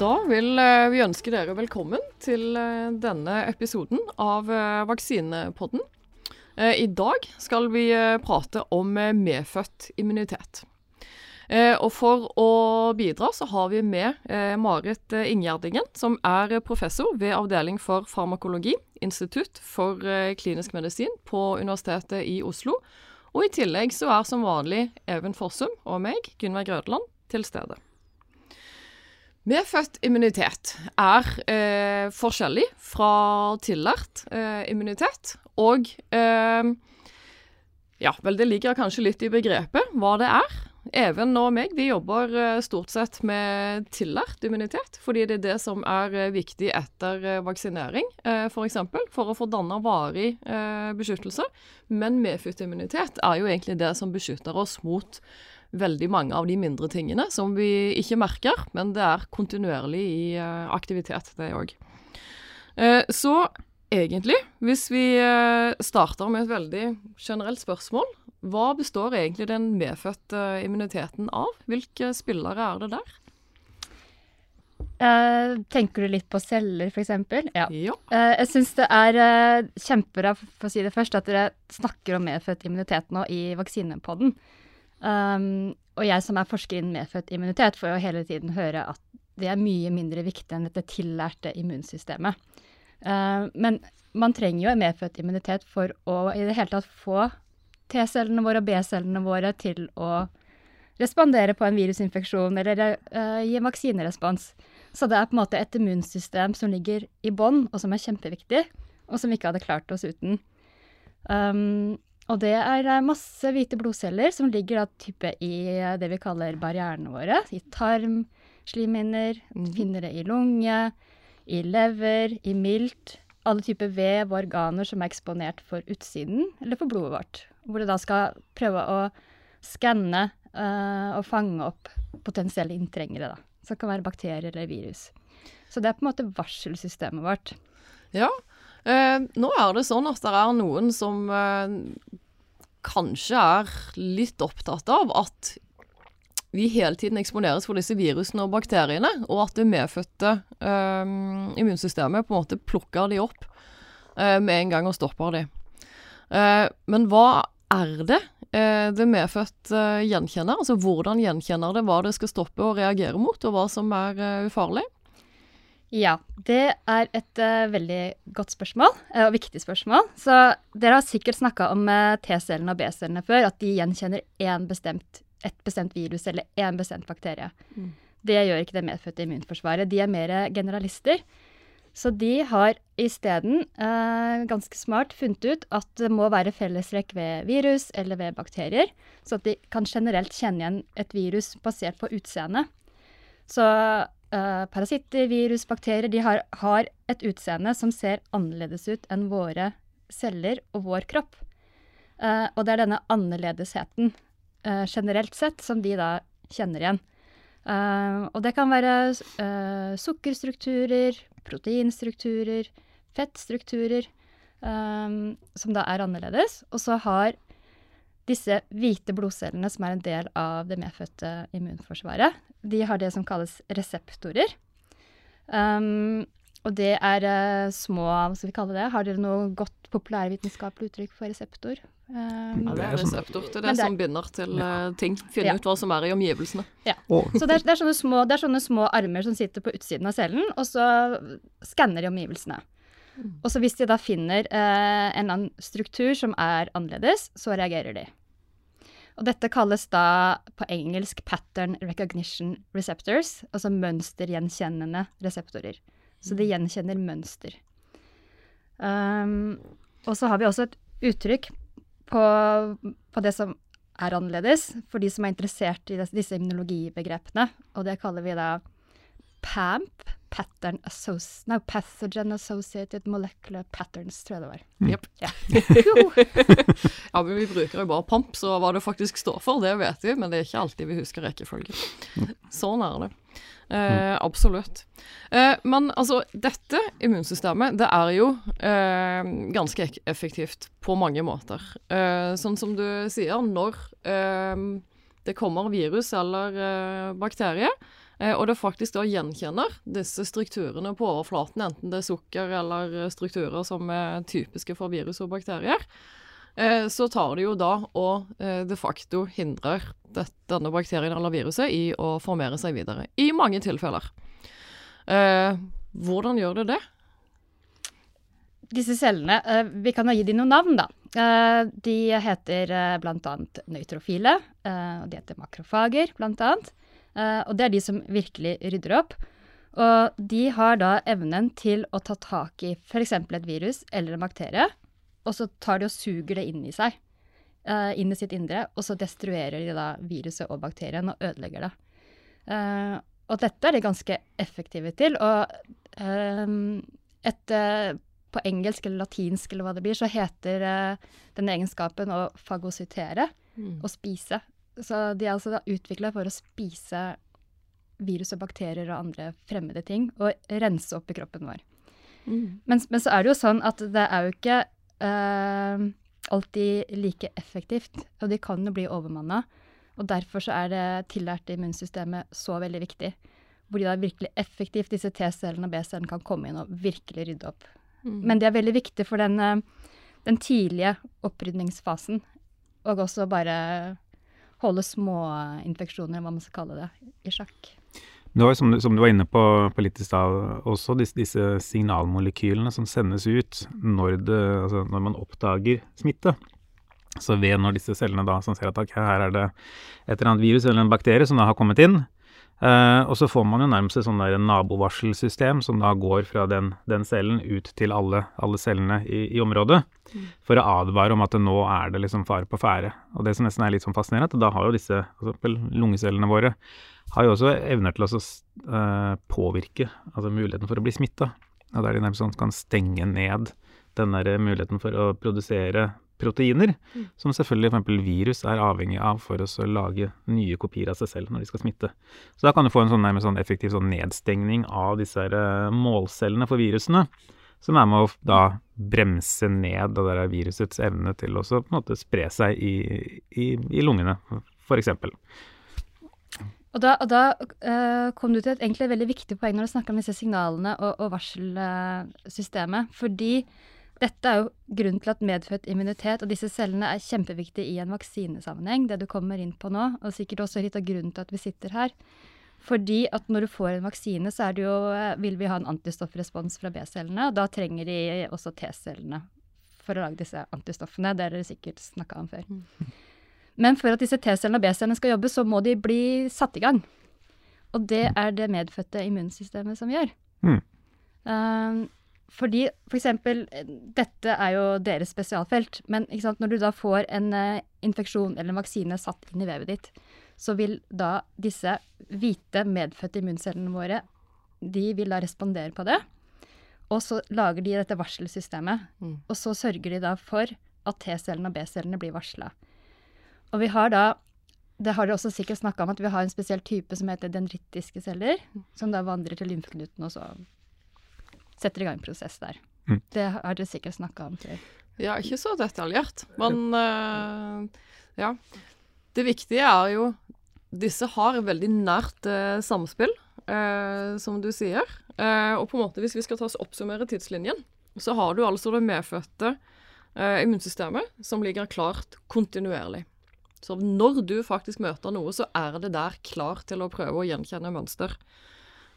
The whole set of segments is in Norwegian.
Da vil eh, vi ønske dere velkommen til eh, denne episoden av eh, Vaksinepodden. I dag skal vi prate om medfødt immunitet. Og For å bidra så har vi med Marit Inngjerdingen, som er professor ved Avdeling for farmakologi, Institutt for klinisk medisin på Universitetet i Oslo. Og I tillegg så er som vanlig Even Forsum og meg, Gunveig Grødland, til stede. Medfødt immunitet er eh, forskjellig fra tillært eh, immunitet. Og eh, ja, vel, det ligger kanskje litt i begrepet hva det er. Even og meg vi jobber eh, stort sett med tillært immunitet, fordi det er det som er eh, viktig etter eh, vaksinering, f.eks. For, eksempel, for å få danna varig beskyttelse. Men medfødt immunitet er jo egentlig det som beskytter oss mot veldig mange av de mindre tingene som vi ikke merker, men det er kontinuerlig i uh, aktivitet, det òg. Eh, så egentlig, hvis vi uh, starter med et veldig generelt spørsmål, hva består egentlig den medfødte immuniteten av? Hvilke spillere er det der? Uh, tenker du litt på celler, f.eks.? Ja. ja. Uh, jeg syns det er uh, kjempebra, for å si det først, at dere snakker om medfødt immunitet nå i vaksinepodden. Um, og jeg som er forsker innen medfødt immunitet, får jo hele tiden høre at det er mye mindre viktig enn dette tillærte immunsystemet. Uh, men man trenger jo en medfødt immunitet for å i det hele tatt få T-cellene våre og B-cellene våre til å respondere på en virusinfeksjon eller uh, gi vaksinerespons. Så det er på en måte et immunsystem som ligger i bånn, og som er kjempeviktig, og som vi ikke hadde klart oss uten. Um, og det er eh, masse hvite blodceller som ligger da i eh, det vi kaller barrierene våre. I tarm, slimhinner, mm. finner det i lunge, i lever, i milt. Alle typer vev og organer som er eksponert for utsiden eller for blodet vårt. Hvor det da skal prøve å skanne uh, og fange opp potensielle inntrengere. da. Som kan være bakterier eller virus. Så det er på en måte varselsystemet vårt. Ja, Eh, nå er det sånn at det er noen som eh, kanskje er litt opptatt av at vi hele tiden eksponeres for disse virusene og bakteriene, og at det medfødte eh, immunsystemet på en måte plukker de opp eh, med en gang og stopper de. Uh, men hva er det uh, det medfødte gjenkjenner? Altså hvordan gjenkjenner det hva det skal stoppe og reagere mot, og hva som er ufarlig? Ja, det er et uh, veldig godt spørsmål, uh, og viktig spørsmål. Så dere har sikkert snakka om uh, T-cellene og B-cellene før, at de gjenkjenner bestemt, et bestemt virus eller én bestemt bakterie. Mm. Det gjør ikke det medfødte immunforsvaret. De er mer generalister. Så de har isteden uh, ganske smart funnet ut at det må være fellestrekk ved virus eller ved bakterier, så at de kan generelt kjenne igjen et virus basert på utseende. Så uh, parasitter, virus, bakterier, de har, har, et utseende som ser annerledes ut enn våre celler og vår kropp. Uh, og det er denne annerledesheten uh, generelt sett som de da kjenner igjen. og det kan være sukkerstrukturer, proteinstrukturer, fettstrukturer som da er annerledes. Og så har disse hvite blodcellene, som er en del av det medfødte immunforsvaret, de har det som kalles reseptorer. Um, og det er uh, små Hva skal vi kalle det? Har dere noe godt populærvitenskapelig uttrykk for reseptor? Um, ja, det er reseptor. Det er det, det som binder til uh, ting. Finne ja. ut hva som er i omgivelsene. Ja. Så det er, det, er små, det er, sånne små, armer som sitter på utsiden av cellen, og så skanner de omgivelsene. Mm. Og så hvis de da finner uh, en annen struktur som er annerledes, så reagerer de. Og dette kalles da på engelsk pattern recognition receptors, altså mønstergjenkjennende reseptorer. Så de mm. gjenkjenner mønster. Um, og så har vi også et uttrykk på, på, det som er annerledes, for de som er interessert i disse immunologibegrepene, og det kaller vi da PAMP, pattern no, pathogen associated molecular patterns, tror jeg det var. Mm. Yep. Ja. ja, men vi bruker jo bare POMP, så hva det faktisk står for, det vet vi, men det er ikke alltid vi husker rekkefølge. Sånn er det. Eh, absolutt. Eh, men altså, dette immunsystemet, det er jo eh, ganske effektivt på mange måter. Eh, sånn som du sier, når eh, det kommer virus eller eh, bakterie, og det faktisk da gjenkjenner disse strukturene på overflaten, enten det er sukker eller strukturer som er typiske for virus og bakterier, eh, så tar det jo da og eh, de facto hindrer denne bakterien eller viruset i å formere seg videre. I mange tilfeller. Hvordan gjør det det? Disse cellene, vi kan jo gi dem noen navn, da. De heter bl.a. nøytrofile, og de heter makrofager, bl.a. Uh, og det er de som virkelig rydder opp. Og de har da evnen til å ta tak i f.eks. et virus eller en bakterie, og så tar de og suger det inn i seg. Uh, inn i sitt indre, og så destruerer de da viruset og bakterien og ødelegger det. Uh, og dette er de ganske effektive til. Og et, på engelsk eller latinsk eller hva det blir, så heter denne egenskapen å fagosytere, mm. å spise. Så de er altså utvikla for å spise virus og bakterier og andre fremmede ting, og rense opp i kroppen vår. Mm. Men, men, så er det jo sånn at det er jo ikke uh, alltid like effektivt, og de kan jo bli overmanna. Og derfor så er det tillærte immunsystemet så veldig viktig. Hvor de da virkelig effektivt, disse T-cellene og B-cellene, kan komme inn og virkelig rydde opp. Mm. Men de er veldig viktige for den, eh, den tidlige opprydningsfasen, og også bare holde småinfeksjoner, hva man skal kalle det, i sjakk. Det var som, som, du var inne på, på litt i stad også, disse, disse, signalmolekylene som sendes ut når, det, altså når, man oppdager smitte. Så ved når disse cellene da som ser at okay, her er det et eller annet virus eller en bakterie som da har kommet inn, Uh, og så får man jo nærmest et sånn nabovarselsystem som da går fra den, den cellen ut til alle, alle cellene i, i området, mm. for å advare om at nå er det liksom fare på ferde. Og det som nesten er litt sånn fascinerende, at da har jo disse altså lungecellene våre har jo også evner til å uh, påvirke altså muligheten for å bli smitta. Og der de nærmest sånn kan stenge ned den der muligheten for å produsere proteiner, mm. som selvfølgelig f.eks. virus er avhengig av for å lage nye kopier av seg selv når de skal smitte. Så da kan du få en sånn, sånn effektiv sånn nedstengning av disse her, uh, målcellene for virusene, som er med å da bremse ned det der virusets evne til å spre seg i, i, i lungene, f.eks. Og da, og da uh, kom du til et egentlig veldig viktig poeng når du snakka om disse signalene og, og varselsystemet. Fordi dette er jo grunnen til at medfødt immunitet og disse cellene er kjempeviktige i en vaksinesammenheng, det du kommer inn på nå, og sikkert også litt av grunnen til at vi sitter her. Fordi at når du får en vaksine, så jo, vil vi ha en antistoffrespons fra B-cellene, og da trenger de også T-cellene for å lage disse antistoffene. Det har dere sikkert snakka om før. Mm. Men for at disse T-cellene og B-cellene skal jobbe, så må de bli satt i gang. Og det er det medfødte immunsystemet som gjør. Mm. Um, fordi for eksempel, dette er jo deres spesialfelt, men når du da får en uh, infeksjon eller en vaksine satt inn i vevet ditt, så vil da disse hvite, medfødte immuncellene våre de vil da respondere på det. Og så lager de dette varselsystemet. Mm. Og så sørger de da for at T-cellene og B-cellene blir varsla. Og vi har da det har dere også sikkert snakka om at vi har en spesiell type som heter dendritiske celler, mm. som da vandrer til lymfeknuten, og så setter i gang prosess der. Mm. Det har dere sikkert snakka om før. Ja, ikke så detaljert, men uh, ja. Det viktige er jo Disse har veldig nært uh, samspill, uh, som du sier. og på en måte, hvis vi skal ta oss oppsummere tidslinjen, så har du altså det medfødte immunsystemet som ligger klart kontinuerlig. Så når du faktisk møter noe, så er det der klar til å prøve å gjenkjenne mønster.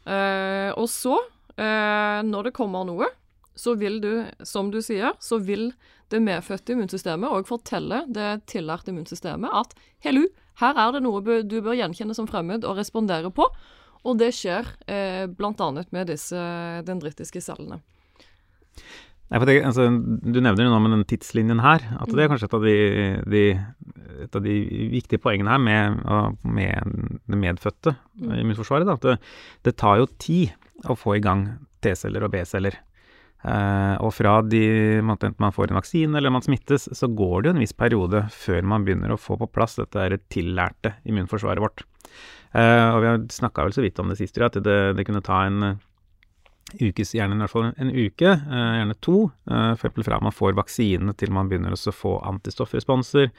og så når det kommer noe, så vil du, som du sier, så vil det medfødte immunsystemet òg fortelle det tillærte immunsystemet at hello, her er det noe du bør gjenkjenne som fremmed og respondere på. Og det skjer eh, bl.a. med disse dendritiske cellene. Nei, det, altså, du nevner jo nå med den tidslinjen her, at det er kanskje et av de, de, et av de viktige poengene her med, med det medfødte mm. immunforsvaret. At det, det, tar jo tid å få i gang T-celler og B-celler. Uh, og fra de, enten man får en vaksine eller man smittes, så går det jo en viss periode før man begynner å få på plass dette tillærte immunforsvaret vårt. Uh, og vi har snakka vel så vidt om det sist, at det, det kunne ta en, ukes, gjerne i hvert fall en uke, eh, gjerne to, eh, for eksempel fra man får vaksinene til man begynner å få antistoffresponser,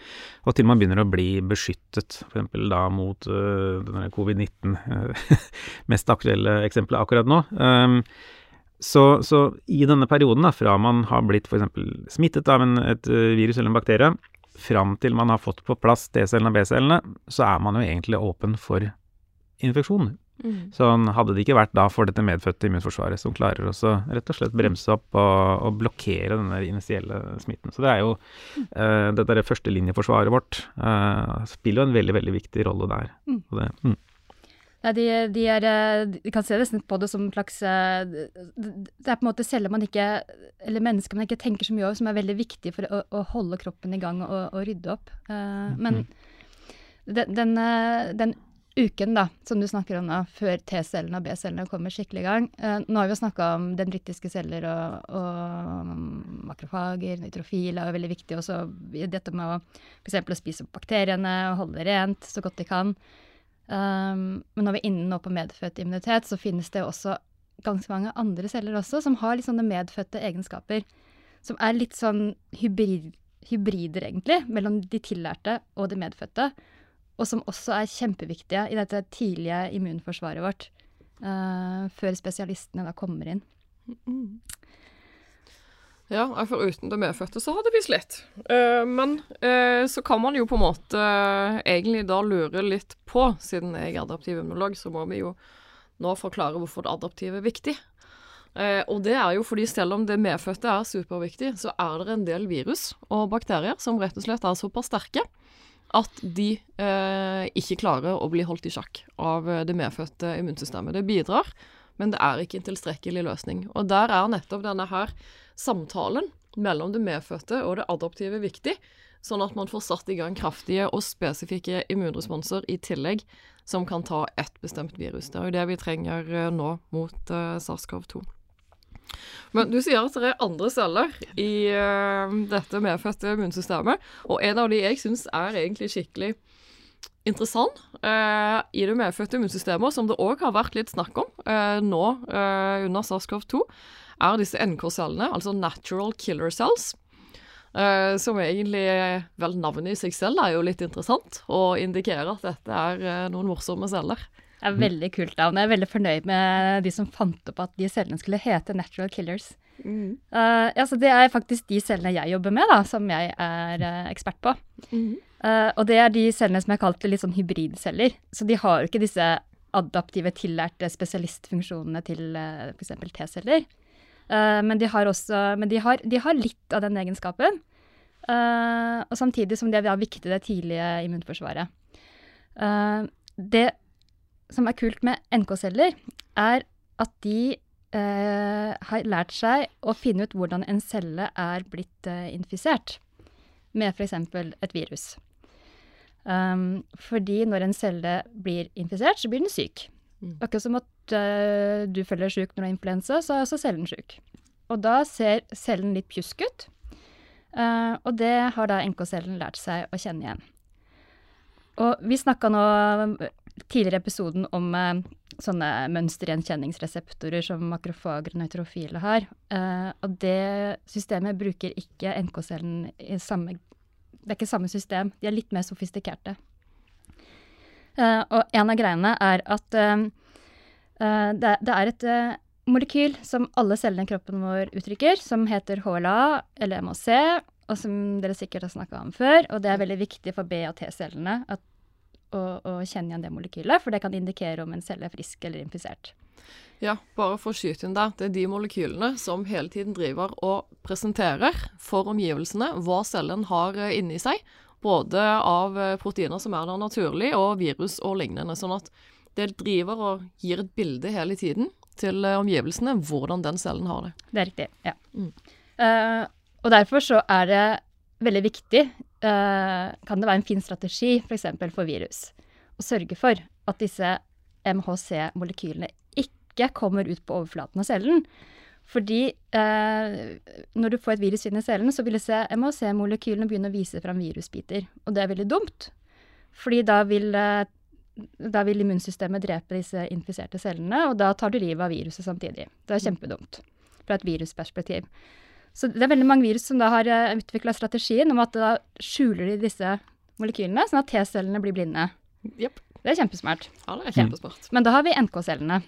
og til man begynner å bli beskyttet, eksempel da mot uh, denne covid-19, mest aktuelle eksempelet akkurat nå. Um, så, så, i denne perioden, da, fra man har blitt f.eks. smittet av en, et virus eller en bakterie, fram til man har fått på plass T-cellene og B-cellene, så er man jo egentlig åpen for infeksjon. Mm. Så hadde det ikke vært da for dette medfødte immunforsvaret som klarer å rett og slett bremse opp og, og blokkere denne initielle smitten. Så det er jo mm. uh, det der førstelinjeforsvaret vårt uh, spiller jo en veldig, veldig viktig rolle der. Mm. Det, mm. Nei, de, de, er, eh, de, kan se nesten på det som en slags Det er på en måte celler man ikke Eller mennesker man ikke tenker så mye over, som er veldig viktig for å, å holde kroppen i gang og, og rydde opp. Uh, men den, den, den, uken da, som du snakker om nå, før T-cellene og B-cellene kommer skikkelig i gang. Eh, nå har vi jo snakka om dendritiske celler og, og makrofager, nøytrofil er veldig viktig. Også dette med å f.eks. spise opp bakteriene og holde rent så godt de kan. Um, men når vi er inne nå på medfødt immunitet, så finnes det også ganske mange andre celler også som har litt sånne medfødte egenskaper. Som er litt sånn hybrid, hybrider, egentlig, mellom de tillærte og de medfødte og som også er kjempeviktige i dette tidlige immunforsvaret vårt, uh, før spesialistene da kommer inn. Mm. Ja, for uten det medfødte så hadde vi slitt. Uh, men uh, så kan man jo på en måte egentlig da lure litt på, siden jeg er adaptiv immunolog, så må vi jo nå forklare hvorfor det adaptive er viktig. og det er jo fordi selv om det medfødte er superviktig, så er det en del virus og bakterier som rett og slett er såpass sterke at de eh, ikke klarer å bli holdt i sjakk av eh, det medfødte immunsystemet. Det bidrar, men det er ikke en tilstrekkelig løsning. Og der er nettopp denne her samtalen mellom det medfødte og det adoptive viktig, sånn at man får satt i gang kraftige og spesifikke immunresponser i tillegg, som kan ta ett bestemt virus. Det er jo det vi trenger eh, nå mot uh, SARS-CoV-2. Men du sier at det er andre celler i uh, dette medfødte immunsystemet, og en av de jeg syns er egentlig skikkelig interessant uh, i det medfødte immunsystemet, som det òg har vært litt snakk om uh, nå under SARS-CoV-2, er disse NK-cellene, altså natural killer cells. som egentlig Vel, navnet i seg selv er jo litt interessant, og indikerer at dette er noen morsomme celler. Det er veldig kult navn. Jeg er veldig fornøyd med de som fant opp at de cellene skulle hete Natural Killers. Mm. Uh, altså det er faktisk de cellene jeg jobber med, da, som jeg er uh, ekspert på. Mm. Uh, og det er de cellene som jeg kalte litt sånn hybridceller. Så de har jo ikke disse adaptive, tillærte spesialistfunksjonene til uh, f.eks. T-celler. men, de har, også, men de, har, de har litt av den egenskapen. og samtidig som de er viktig det tidlige immunforsvaret. det som er kult med NK-celler, er at de eh, har lært seg å finne ut hvordan en celle er blitt eh, infisert med f.eks. et virus. Um, fordi når en celle blir infisert, så blir den syk. Mm. Akkurat som at uh, du føler syk når du har influensa, så er også cellen syk. Og da ser cellen litt pjusk ut. Uh, og det har da NK-cellen lært seg å kjenne igjen. Og vi snakka nå tidligere episoden om eh, sånne mønstergjenkjenningsreseptorer som makrofager og nøytrofile har. Eh, og det systemet bruker ikke NK-cellen i samme Det er ikke samme system. De er litt mer sofistikerte. Eh, og en av greiene er at eh, eh, det, det, er et eh, molekyl som alle cellene i kroppen vår uttrykker, som heter HLA eller MHC, og som dere sikkert har snakka om før. Og det er veldig viktig for B- og T-cellene at å, å, kjenne igjen det molekylet, for det kan indikere om en celle er frisk eller infisert. Ja, bare for å skyte inn der. Det er de molekylene som hele tiden driver og presenterer for omgivelsene hva cellen har eh, inni seg. Både av eh, proteiner som er der naturlig, og virus og lignende. Sånn at det driver og gir et bilde hele tiden til eh, omgivelsene hvordan den cellen har det. Det er riktig, ja. Mm. Uh, og derfor så er det veldig viktig kan det være en fin strategi f.eks. For, for virus å sørge for at disse MHC-molekylene ikke kommer ut på overflaten av cellen. Fordi eh, når du får et virus inn i cellen, så vil disse MHC-molekylene begynne å vise fram virusbiter. Og det er veldig dumt. Fordi da vil uh, da vil immunsystemet drepe disse infiserte cellene, og da tar du livet av viruset samtidig. Det er kjempedumt fra et virusperspektiv. Så det er veldig mange virus som da har utvikla strategien om at da skjuler de disse molekylene, sånn at T-cellene blir blinde. Yep. Det er kjempesmart. Ja, det er kjempesmart. Men da har vi NK-cellene.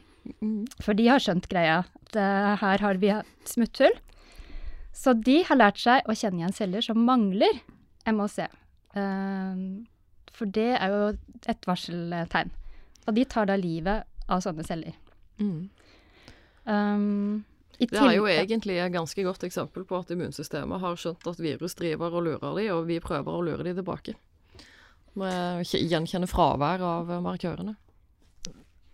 Mm. For de har skjønt greia. At eh, her har vi et smutthull. Så de har lært seg å kjenne igjen celler som mangler MHC. Eh, for det er jo et varseltegn. Og de tar da livet av sånne celler. Mm. Um, Det er jo egentlig et ganske godt eksempel på at immunsystemet har skjønt at virus driver og lurer de, og vi prøver å lure de tilbake. Med å gjenkjenne fravær av markørene.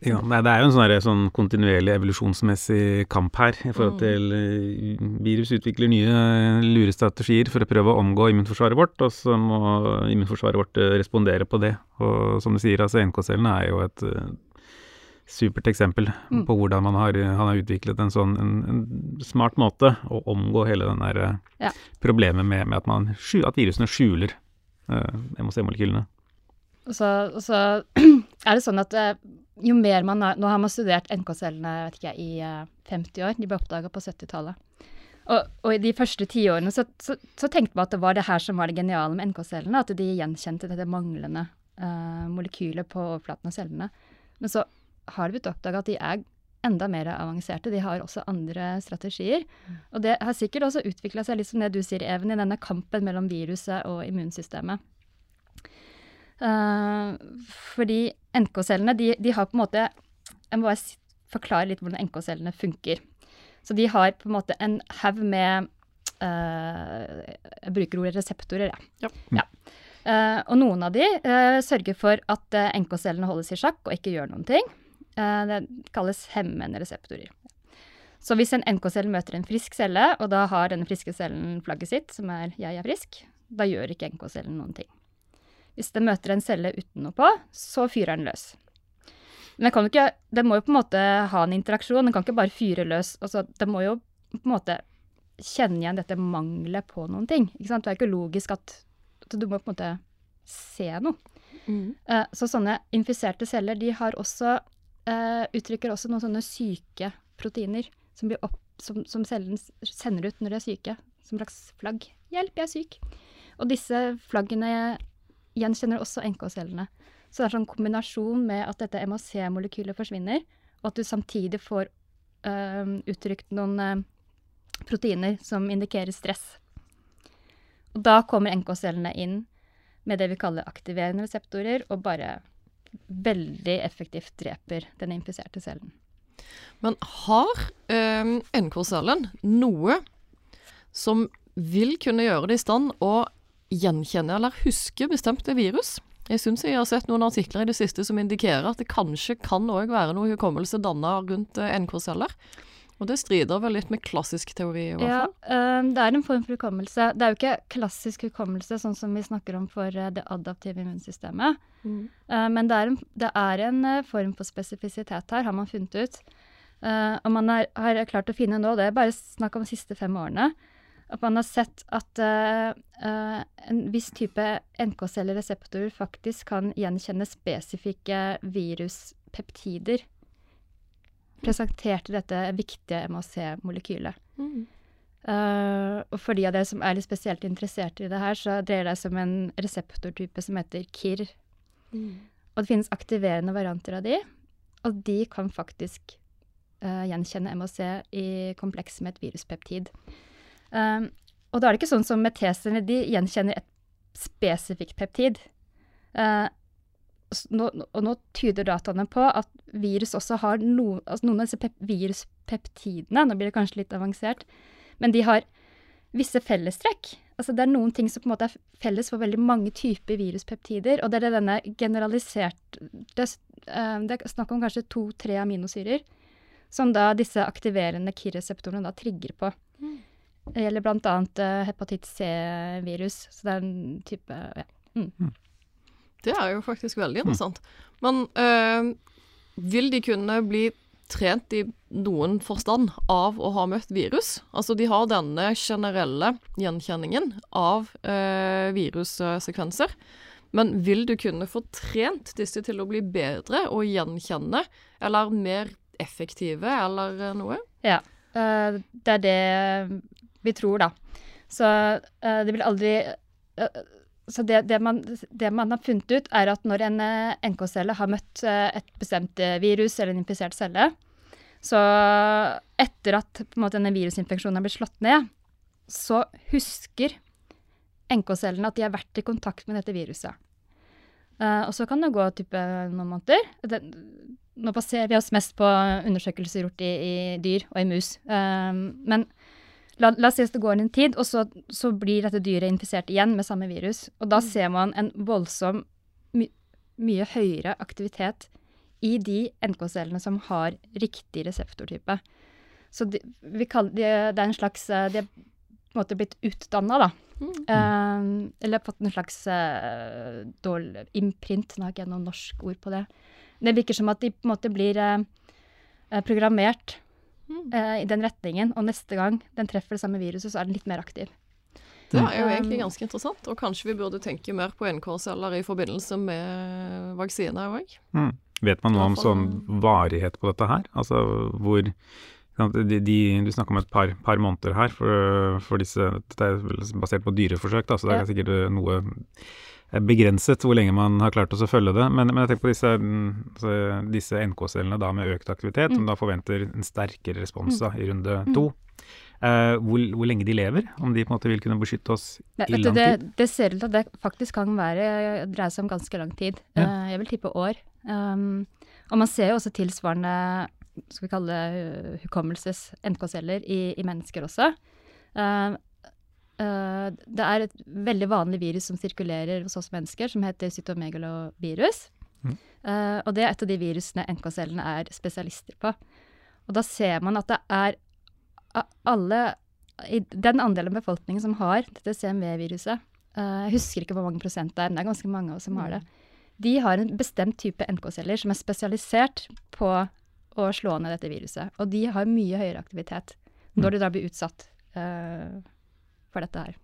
Ja, nei, det er jo en sånn, sånn kontinuerlig evolusjonsmessig kamp her i forhold Mm. til eh, Virus utvikler nye eh, lurestrategier for å prøve å omgå immunforsvaret vårt, og så må immunforsvaret vrt eh, respondere på det. Og som du sier, altså NK-cellene er jo et supert eksempel Mm. på hvordan man har, han har utviklet en sånn en, en smart måte å omgå hele den der eh, Ja. problemet med, med at, man, at virusene skjuler uh, MHC-molekylene. Og så, og så er det sånn at eh, jo mer man har Nå har man studert NK-cellene vet ikke, i eh, 50 år. De ble oppdaga på 70-tallet. Og, og i de første tiårene så, så, så tenkte man at det var det her som var det geniale med NK-cellene. At de gjenkjente dette manglende uh, molekylet på overflaten av cellene. Men så har det blitt oppdaga at de er enda mer avanserte. De har også andre strategier. Og det har sikkert også utvikla seg litt som det du sier, Even, i denne kampen mellom viruset og immunsystemet. Uh, fordi NK-cellene, de, de har på en måte Jeg må bare forklare litt hvordan NK-cellene funker. Så de har på en måte en haug med uh, Jeg bruker ordet reseptorer, ja. Ja. Uh, og noen av de eh, sørger for at eh, NK-cellene holdes i sjakk og ikke gjør noen ting. Eh, det kalles hemmende reseptorer. Så hvis en NK-celle møter en frisk celle, og da har denne friske cellen flagget sitt, som er 'jeg er frisk', da gjør ikke NK-cellen noen ting. Hvis den møter en celle uten noe på, så fyrer den løs. Men den, kan ikke, den må jo på en måte ha en interaksjon, den kan ikke bare fyre løs. Altså, den må jo på en måte kjenne igjen dette mangelet på noen ting. Ikke sant? Det er ikke logisk at, at du må på en måte se noe. Mm. Eh, så sånne infiserte celler de har også, eh, uttrykker også noen sånne syke proteiner som, opp, som, som cellen sender ut når de er syke. Som slags flagg. 'Hjelp, jeg er syk'. Og disse flaggene gjenkjenner også NK-cellene. Så det er sånn kombinasjon med at dette MHC-molekylet forsvinner, og at du samtidig får uh, uttrykt noen uh, proteiner som indikerer stress. Og da kommer NK-cellene inn med det vi kaller aktiverende reseptorer, og bare veldig effektivt dreper den infiserte cellen. Men har eh, NK-cellen noe som vil kunne gjøre det i stand å gjenkjenne eller huske bestemte virus? Jeg syns jeg har sett noen artikler i det siste som indikerer at det kanskje kan òg være noe hukommelse danna rundt eh, NK-celler. Og det strider vel litt med klassisk teori, i hvert Ja, fall. eh, det er en form for hukommelse. Det er jo ikke klassisk hukommelse, sånn som vi snakker om for eh, det adaptive immunsystemet. Mm. Uh, men det er en, det er en form for spesifisitet her, har man funnet ut. Uh, og man har, har klart å finne nå, det er bare snakk om de siste fem årene, at man har sett at uh, en viss type NK-celler-reseptorer faktisk kan gjenkjenne spesifikke viruspeptider presentert i dette viktige MHC-molekylet. Mm. Uh, og for de av dere som er litt spesielt interessert i det her, så dreier det seg om en reseptortype som heter KIR. Mm. Og det finnes aktiverende varianter av de, og de kan faktisk uh, gjenkjenne MHC i kompleks med et viruspeptid. Um, og da er det ikke sånn som med T-cellene, de gjenkjenner et spesifikt peptid. S- nå, og nå tyder dataene på at virus også har no, altså noen av disse pep viruspeptidene, nå blir det kanskje litt avansert, men de har visse fellestrekk. Altså det er noen ting som på en måte er felles for veldig mange typer viruspeptider, og det er denne generalisert Det, er s- eh, det er snakk om kanskje to-tre aminosyrer som da disse aktiverende KIR-reseptorene da trigger på. Mm. Det gjelder eh, hepatitt C-virus, så det er en type ja. Det er jo faktisk veldig interessant. Men øh, vil de kunne bli trent i noen forstand av å ha møtt virus? Altså de har denne generelle gjenkjenningen av øh, virussekvenser. Men vil du kunne få trent disse til å bli bedre og gjenkjenne, eller mer effektive, eller eh, noe? Ja. eh, det er det vi tror, da. Så det vil aldri Så det, det, man, det man har funnet ut, er at når en eh, NK-celle har møtt eh, et bestemt eh, virus eller en infisert celle, så etter at måte, denne virusinfeksjonen har blitt slått ned, så husker NK-cellene at de har vært i kontakt med dette viruset. Uh, og så kan det gå type noen måneder. Det, nå baserer vi oss mest på undersøkelser gjort i, i dyr og i mus. Uh, men la, la oss si at det går en tid, og så, så blir dette dyret infisert igjen med samme virus. Og da ser man en voldsom, my, mye høyere aktivitet i de NK-cellene som har riktig reseptortype. Så de, vi kaller, de, det er en slags eh, De er på en måte blitt utdanna, da. Eh, eller fått en slags uh, dårlig imprint. Nå har ikke jeg noe norsk ord på det. Det virker som at de på en måte blir uh, eh, programmert eh, i den retningen, og neste gang den treffer det samme viruset, så er den litt mer aktiv. Det er jo Mm. egentlig ganske interessant, og kanskje vi burde tenke mer på NK-celler i forbindelse med vaksiner òg. Mm. Vet man noe om sånn varighet på dette her? Altså hvor de, de, Du snakker om et par, par måneder her for, for disse Dette er basert på dyreforsøk, da, så det er sikkert noe begrenset hvor lenge man har klart å følge det. Men, men jeg tenker på disse, mm, altså, disse NK-cellene da med økt aktivitet, Mm. som da forventer en sterkere respons da, i runde to. Uh, hvor, hvor lenge de lever, om de på en måte vil kunne beskytte oss Nei, i lang tid. det ser ut til at det faktisk kan være, dreie seg om ganske lang tid. Ja. Uh, jeg vil tippe år. Um, og man ser jo også tilsvarende skal vi kalle det uh, hukommelses-NK-celler i, i mennesker også. Uh, eh, det er et veldig vanlig virus som sirkulerer hos oss mennesker, som heter cytomegalovirus. Mm. Eh, og det er et av de virusene NK-cellene er spesialister på. Og da ser man at det er alle den andelen av befolkningen som har dette CMV-viruset, eh, jeg husker ikke hvor mange prosent det er, men det er ganske mange av oss som har det, de har en bestemt type NK-celler som er spesialisert på å slå ned dette viruset. Og de har mye høyere aktivitet når de da blir utsatt eh, for dette her.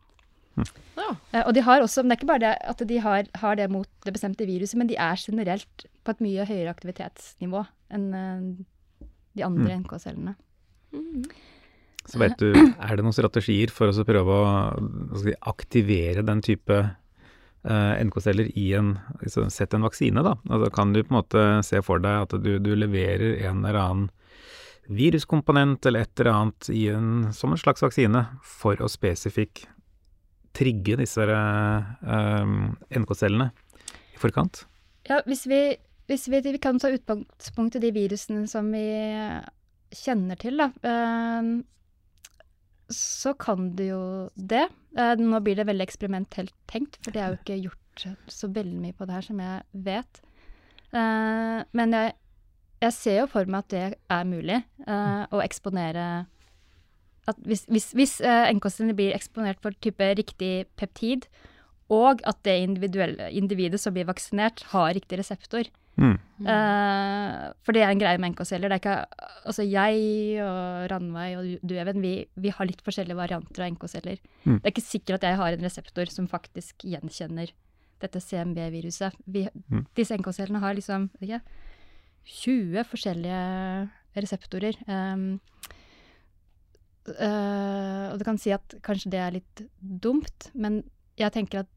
Ja. Eh, og de har også, men det er ikke bare det at de har, har det mot det bestemte viruset, men de er generelt på et mye høyere aktivitetsnivå enn eh, de andre NK-cellene. Så vet du, er det noen strategier for å prøve å skal si, aktivere den type uh, NK-celler i en altså, Sett en vaksine, da. Altså, kan du på en måte se for deg at du, du leverer en eller annen viruskomponent eller et eller annet i en, som en slags vaksine for å spesifikt trigge disse eh, NK-cellene i forkant? Ja, hvis vi, hvis vi, vi kan ta utgangspunkt i de virusene som vi kjenner til, da. eh, så kan det jo det. Nå blir det veldig eksperimentelt tenkt, for det er jo ikke gjort så veldig mye på det her som jeg vet. Men jeg, jeg ser jo for meg at det er mulig uh, å eksponere at Hvis, hvis, hvis uh, NK-cellene blir eksponert for type riktig peptid, og at det individet som blir vaksinert, har riktig reseptor. Mm. Uh, for det er en greie med NK-celler. Er Altså, jeg og Ranveig og du, Even, vi, vi har litt forskjellige varianter av NK-celler. Mm. Det er ikke sikkert at jeg har en reseptor som faktisk gjenkjenner dette CMB-viruset. Vi, Mm. Disse NK-cellene har liksom ikke, 20 forskjellige reseptorer. Um, uh, og du kan si at kanskje det er litt dumt, men jeg tenker at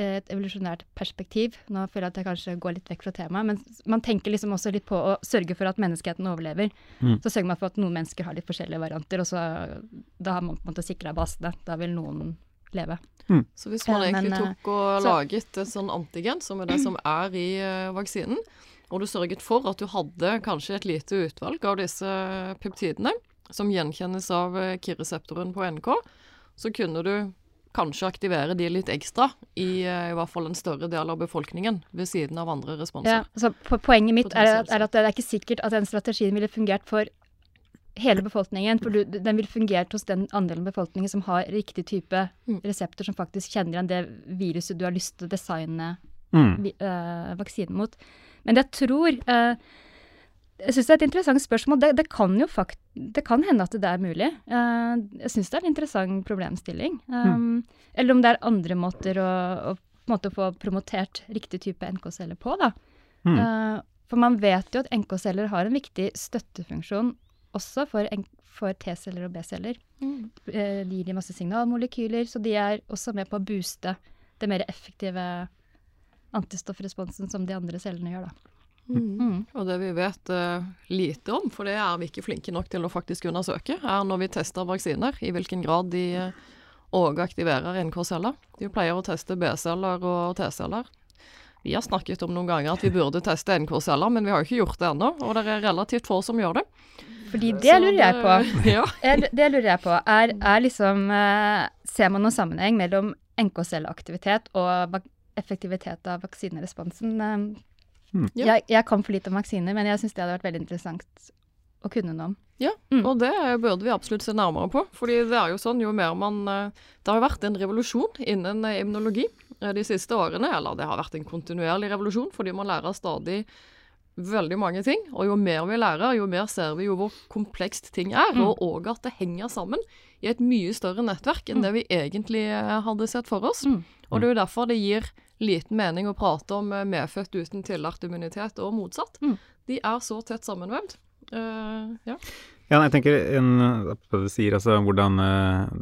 et evolusjonært perspektiv Nå føler jeg at jeg kanskje går litt vekk fra temaet, men man tenker liksom også litt på å sørge for at menneskeheten overlever. Mm. Så sørger man for at noen mennesker har litt forskjellige varianter, og så da har man på en måte sikra basene. Da vil noen leve. Så hvis man egentlig eh, tok og så- laget et sånn antigen, som er det som er i eh, vaksinen, og du sørget for at du hadde kanskje et lite utvalg av disse peptidene, som gjenkjennes av eh, KIR-reseptoren på NK, så kunne du kanskje aktivere de litt ekstra i eh, i hvert fall en større del av befolkningen, ved siden av andre Ja, responser. altså po poenget mitt er, er at det er ikke sikkert at den strategien ville fungert for hele befolkningen. For du, den ville fungert hos den andelen av befolkningen som har riktig type Mm. reseptor, som faktisk kjenner igjen det viruset du har lyst til å designe Mm. vi, øh, vaksinen mot. Men jeg tror eh, Jeg syns det er et interessant spørsmål. Det, det kan jo fakt det kan hende at det er mulig. Eh, jeg syns det er en interessant problemstilling. Um, Eller om det er andre måter å, å på en måte få promotert riktig type NK-celler på. da. Mm. Eh, for man vet jo at NK-celler har en viktig støttefunksjon også for, for T-celler og B-celler. Mm. Eh, gir de masse signalmolekyler, så de er også med på å booste det mer effektive antistoffresponsen som de andre cellene gjør. da. Mm. Mm. Og det vi vet uh, lite om, for det er vi ikke flinke nok til å faktisk undersøke, er når vi tester vaksiner, i hvilken grad de òg uh, aktiverer NK-celler. De pleier å teste B-celler og T-celler. Vi har snakket om noen ganger at vi burde teste NK-celler, men vi har jo ikke gjort det ennå. Og det er relativt få som gjør det. Fordi det lurer jeg på. Ja. er, det lurer jeg på. Er, er liksom eh, Ser man noen sammenheng mellom NK-celleaktivitet og effektivitet av vaksineresponsen? Mm. Jeg, jeg kan for lite om vaksiner, men jeg syns det hadde vært veldig interessant å kunne noe om. Ja, Mm. og det burde vi absolutt se nærmere på. fordi det er jo sånn, jo mer man eh, Det har vært en revolusjon innen eh, immunologi eh, de siste årene. Eller det har vært en kontinuerlig revolusjon, fordi man lærer stadig veldig mange ting. Og jo mer vi lærer, jo mer ser vi jo hvor komplekst ting er, Mm. og òg at det henger sammen i et mye større nettverk enn det vi egentlig eh, hadde sett for oss. Mm. Og det er jo derfor det gir liten mening å prate om eh, medfødt uten tillært immunitet og motsatt. Mm. De er så tett sammenvevd. Uh, ja. Ja, jeg tenker en, du sier, altså hvordan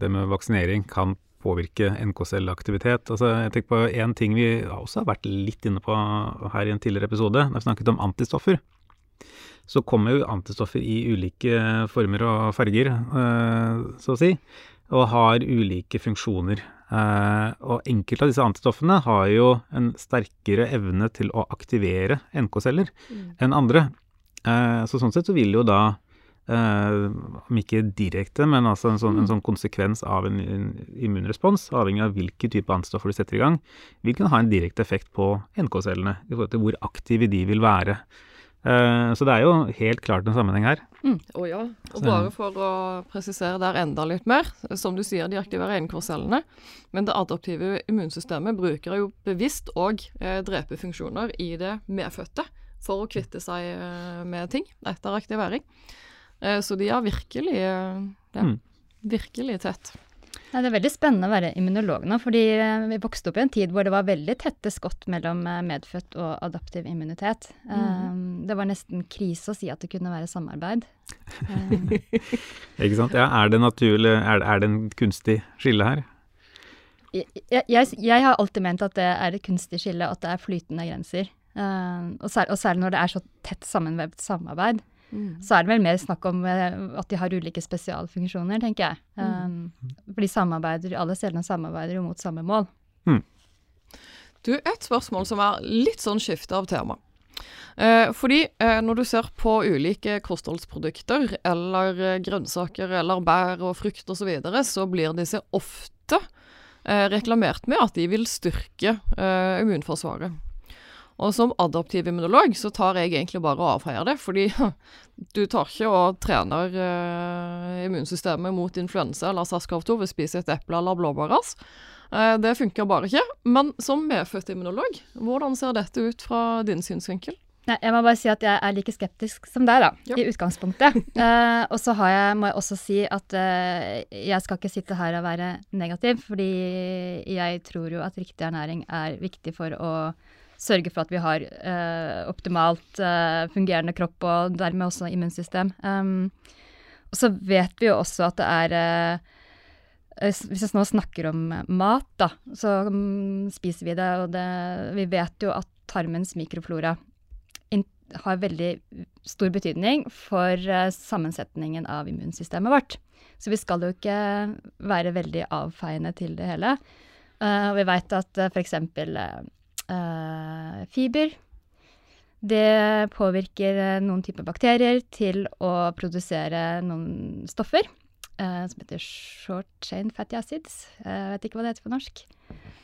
det med vaksinering kan påvirke NK-celleaktivitet. Altså, jeg tenker på en ting vi også har vært litt inne på her i en tidligere episode, da vi snakket om antistoffer. Så kommer jo antistoffer i ulike former og farger, eh, så å si, og har ulike funksjoner. Eh, og enkelte av disse antistoffene har jo en sterkere evne til å aktivere NK-celler enn andre. Eh, så sånn sett så vil jo da Uh, om ikke direkte, men altså en sånn, en sånn konsekvens av en, en immunrespons, avhengig av hvilke type antistoffer du setter i gang, vil kunne ha en direkte effekt på NK-cellene, i forhold til hvor aktive de vil være. Eh, så det er jo helt klart en sammenheng her. Å ja. Og bare for å presisere der enda litt mer. Som du sier, de aktiverer NK-cellene. Men det adaptive immunsystemet bruker jo bevisst òg eh, drepefunksjoner i det medfødte for å kvitte seg eh, med ting etter aktivering. Eh, så de er virkelig ja, Mm. virkelig tett. Nei, det er veldig spennende å være immunolog nå, fordi eh, vi vokste opp i en tid hvor det var veldig tette skott mellom eh, medfødt og adaptiv immunitet. Mm. det var nesten krise å si at det kunne være samarbeid. Eh, Ikke sant? Ja, er det naturlig, er, det- er det en kunstig skille her? jeg, jeg, jeg har alltid ment at det er et kunstig skille, at det er flytende grenser. Eh, og, sær, og særlig når det er så tett sammenvevd samarbeid, så er det vel mer snakk om eh, at de har ulike spesialfunksjoner, tenker jeg. Eh, For de samarbeider, alle stedene samarbeider jo mot samme mål. Du, et spørsmål som er litt sånn skifte av tema. Eh, fordi eh, når du ser på ulike kostholdsprodukter, eller eh, grønnsaker, eller bær og frukt osv., så, videre, så blir disse ofte eh, reklamert med at de vil styrke eh, immunforsvaret. Og som adaptiv immunolog så tar jeg egentlig bare og avfeier det, fordi du tar ikke og trener eh, immunsystemet mot influensa eller SARS-CoV-2 ved å spise et eple eller blåbærras. Eh, det funker bare ikke. Men som medfødt immunolog, hvordan ser dette ut fra din synsvinkel? Nei, jeg må bare si at jeg er like skeptisk som deg, da, Ja. i utgangspunktet. Eh, og så har jeg, må jeg også si at eh, jeg skal ikke sitte her og være negativ, fordi jeg tror jo at riktig ernæring er viktig for å sørge for at vi har eh, optimalt eh, fungerende kropp og dermed også immunsystem. Um, og så vet vi jo også at det er eh, eh, Hvis vi nå snakker om mat, da, så um, spiser vi det, og det, vi vet jo at tarmens mikroflora har veldig stor betydning for eh, sammensetningen av immunsystemet vårt. Så vi skal jo ikke være veldig avfeiende til det hele. Uh, og vi veit at uh, f.eks. fiber det påvirker eh, noen typer bakterier til å produsere noen stoffer eh, som heter short chain fatty acids. Eh, Jeg vet ikke hva det heter på norsk.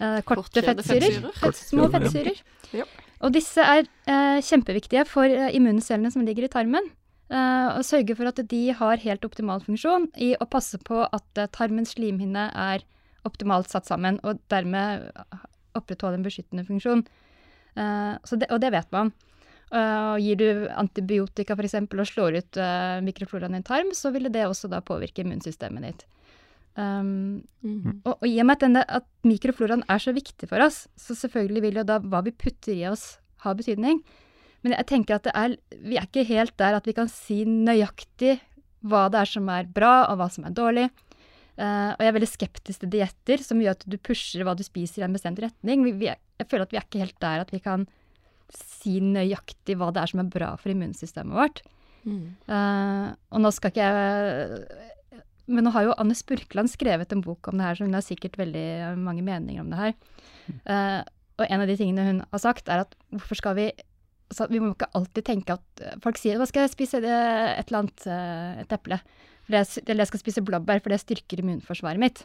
Eh, korte fettsyrer. fettsyrer. Små fettsyrer. Ja. Og disse er eh, kjempeviktige for eh, immuncellene som ligger i tarmen. Eh, og sørge for at de har helt optimal funksjon i å passe på at eh, tarmens slimhinne er optimalt satt sammen, og dermed opprettholde en beskyttende funksjon. Uh, så det, og det vet man. Uh, gir du antibiotika f.eks. og slår ut uh, mikrofloraen i en tarm, så ville det også da påvirke immunsystemet ditt. Um, Mm. og, og i og med at, denne, at mikrofloraen er så viktig for oss, så selvfølgelig vil jo da hva vi putter i oss, ha betydning. Men jeg tenker at det er, vi er ikke helt der at vi kan si nøyaktig hva det er som er bra, og hva som er dårlig. Eh, og jeg er veldig skeptisk til dietter, som gjør at du pusher hva du spiser i en bestemt retning. Vi, vi er, jeg føler at vi er ikke helt der at vi kan si nøyaktig hva det er som er bra for immunsystemet vårt. Mm. Uh, og nå skal ikke jeg Men nå har jo Anne Spurkland skrevet en bok om det her, så hun har sikkert veldig mange meninger om det her. Uh, og en av de tingene hun har sagt, er at hvorfor skal vi altså, Vi må ikke alltid tenke at folk sier 'hva skal jeg spise', et eller annet, et eple. Jeg, eller jeg skal spise blåbær, for det styrker immunforsvaret mitt.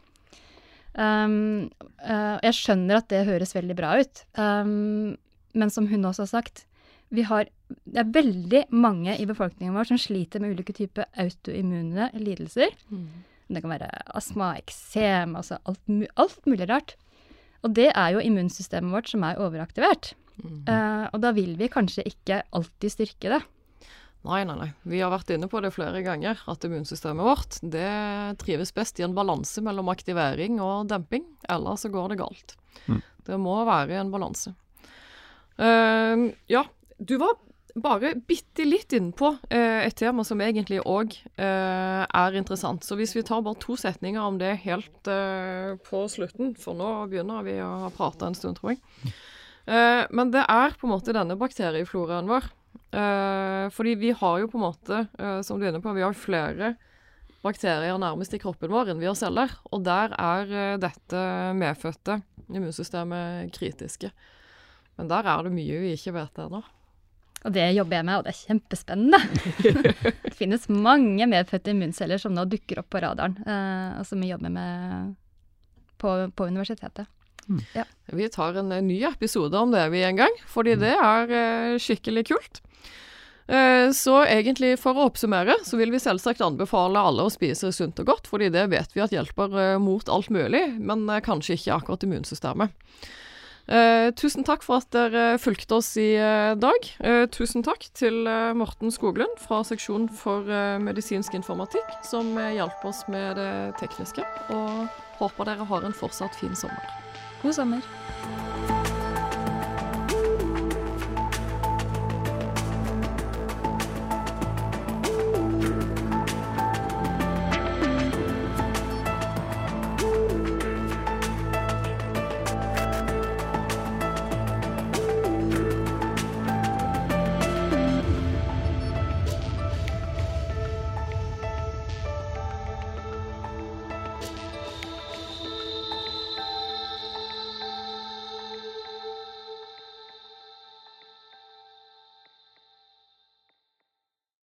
Um, uh, jeg skjønner at det høres veldig bra ut, um, men som hun også har sagt, vi har, det er veldig mange i befolkningen vår som sliter med ulike typer autoimmune lidelser. Mm. Det kan være astma, eksem, altså alt, alt mulig rart. Og det er jo immunsystemet vårt som er overaktivert. Mm. Uh, og da vil vi kanskje ikke alltid styrke det. Nei, nei, nei. Vi har vært inne på det flere ganger, at immunsystemet vårt det trives best i en balanse mellom aktivering og demping. Ellers så går det galt. Mm. Det må være en balanse. Uh, ja, du var bare bitte litt innpå uh, et tema som egentlig òg er interessant. Så hvis vi tar bare to setninger om det helt eh, på slutten, for nå begynner vi å prate en stund, tror jeg. Eh, men det er på en måte denne bakteriefloraen vår. Eh, fordi vi har jo på en måte, uh, som du er inne på, vi har flere bakterier nærmest i kroppen vår enn vi har celler. Og der er uh, dette medfødte immunsystemet kritiske. Men der er det mye vi ikke vet ennå. Og det jobber jeg med, og det er kjempespennende. det finnes mange medfødte immunceller som nå dukker opp på radaren, og som vi jobber med på, på universitetet. Vi tar en eh, ny episode om det vi en gang, fordi det er eh, skikkelig kult. Eh, Så egentlig for å oppsummere, så vil vi selvsagt anbefale alle å spise sunt og godt, fordi det vet vi at hjelper mot alt mulig, men kanskje ikke akkurat immunsystemet. Eh, tusen takk for at dere fulgte oss i dag. Eh, tusen takk til Morten Skoglund fra seksjon for medisinsk informatikk, som hjalp oss med det tekniske. Og håper dere har en fortsatt fin sommer. God sommer.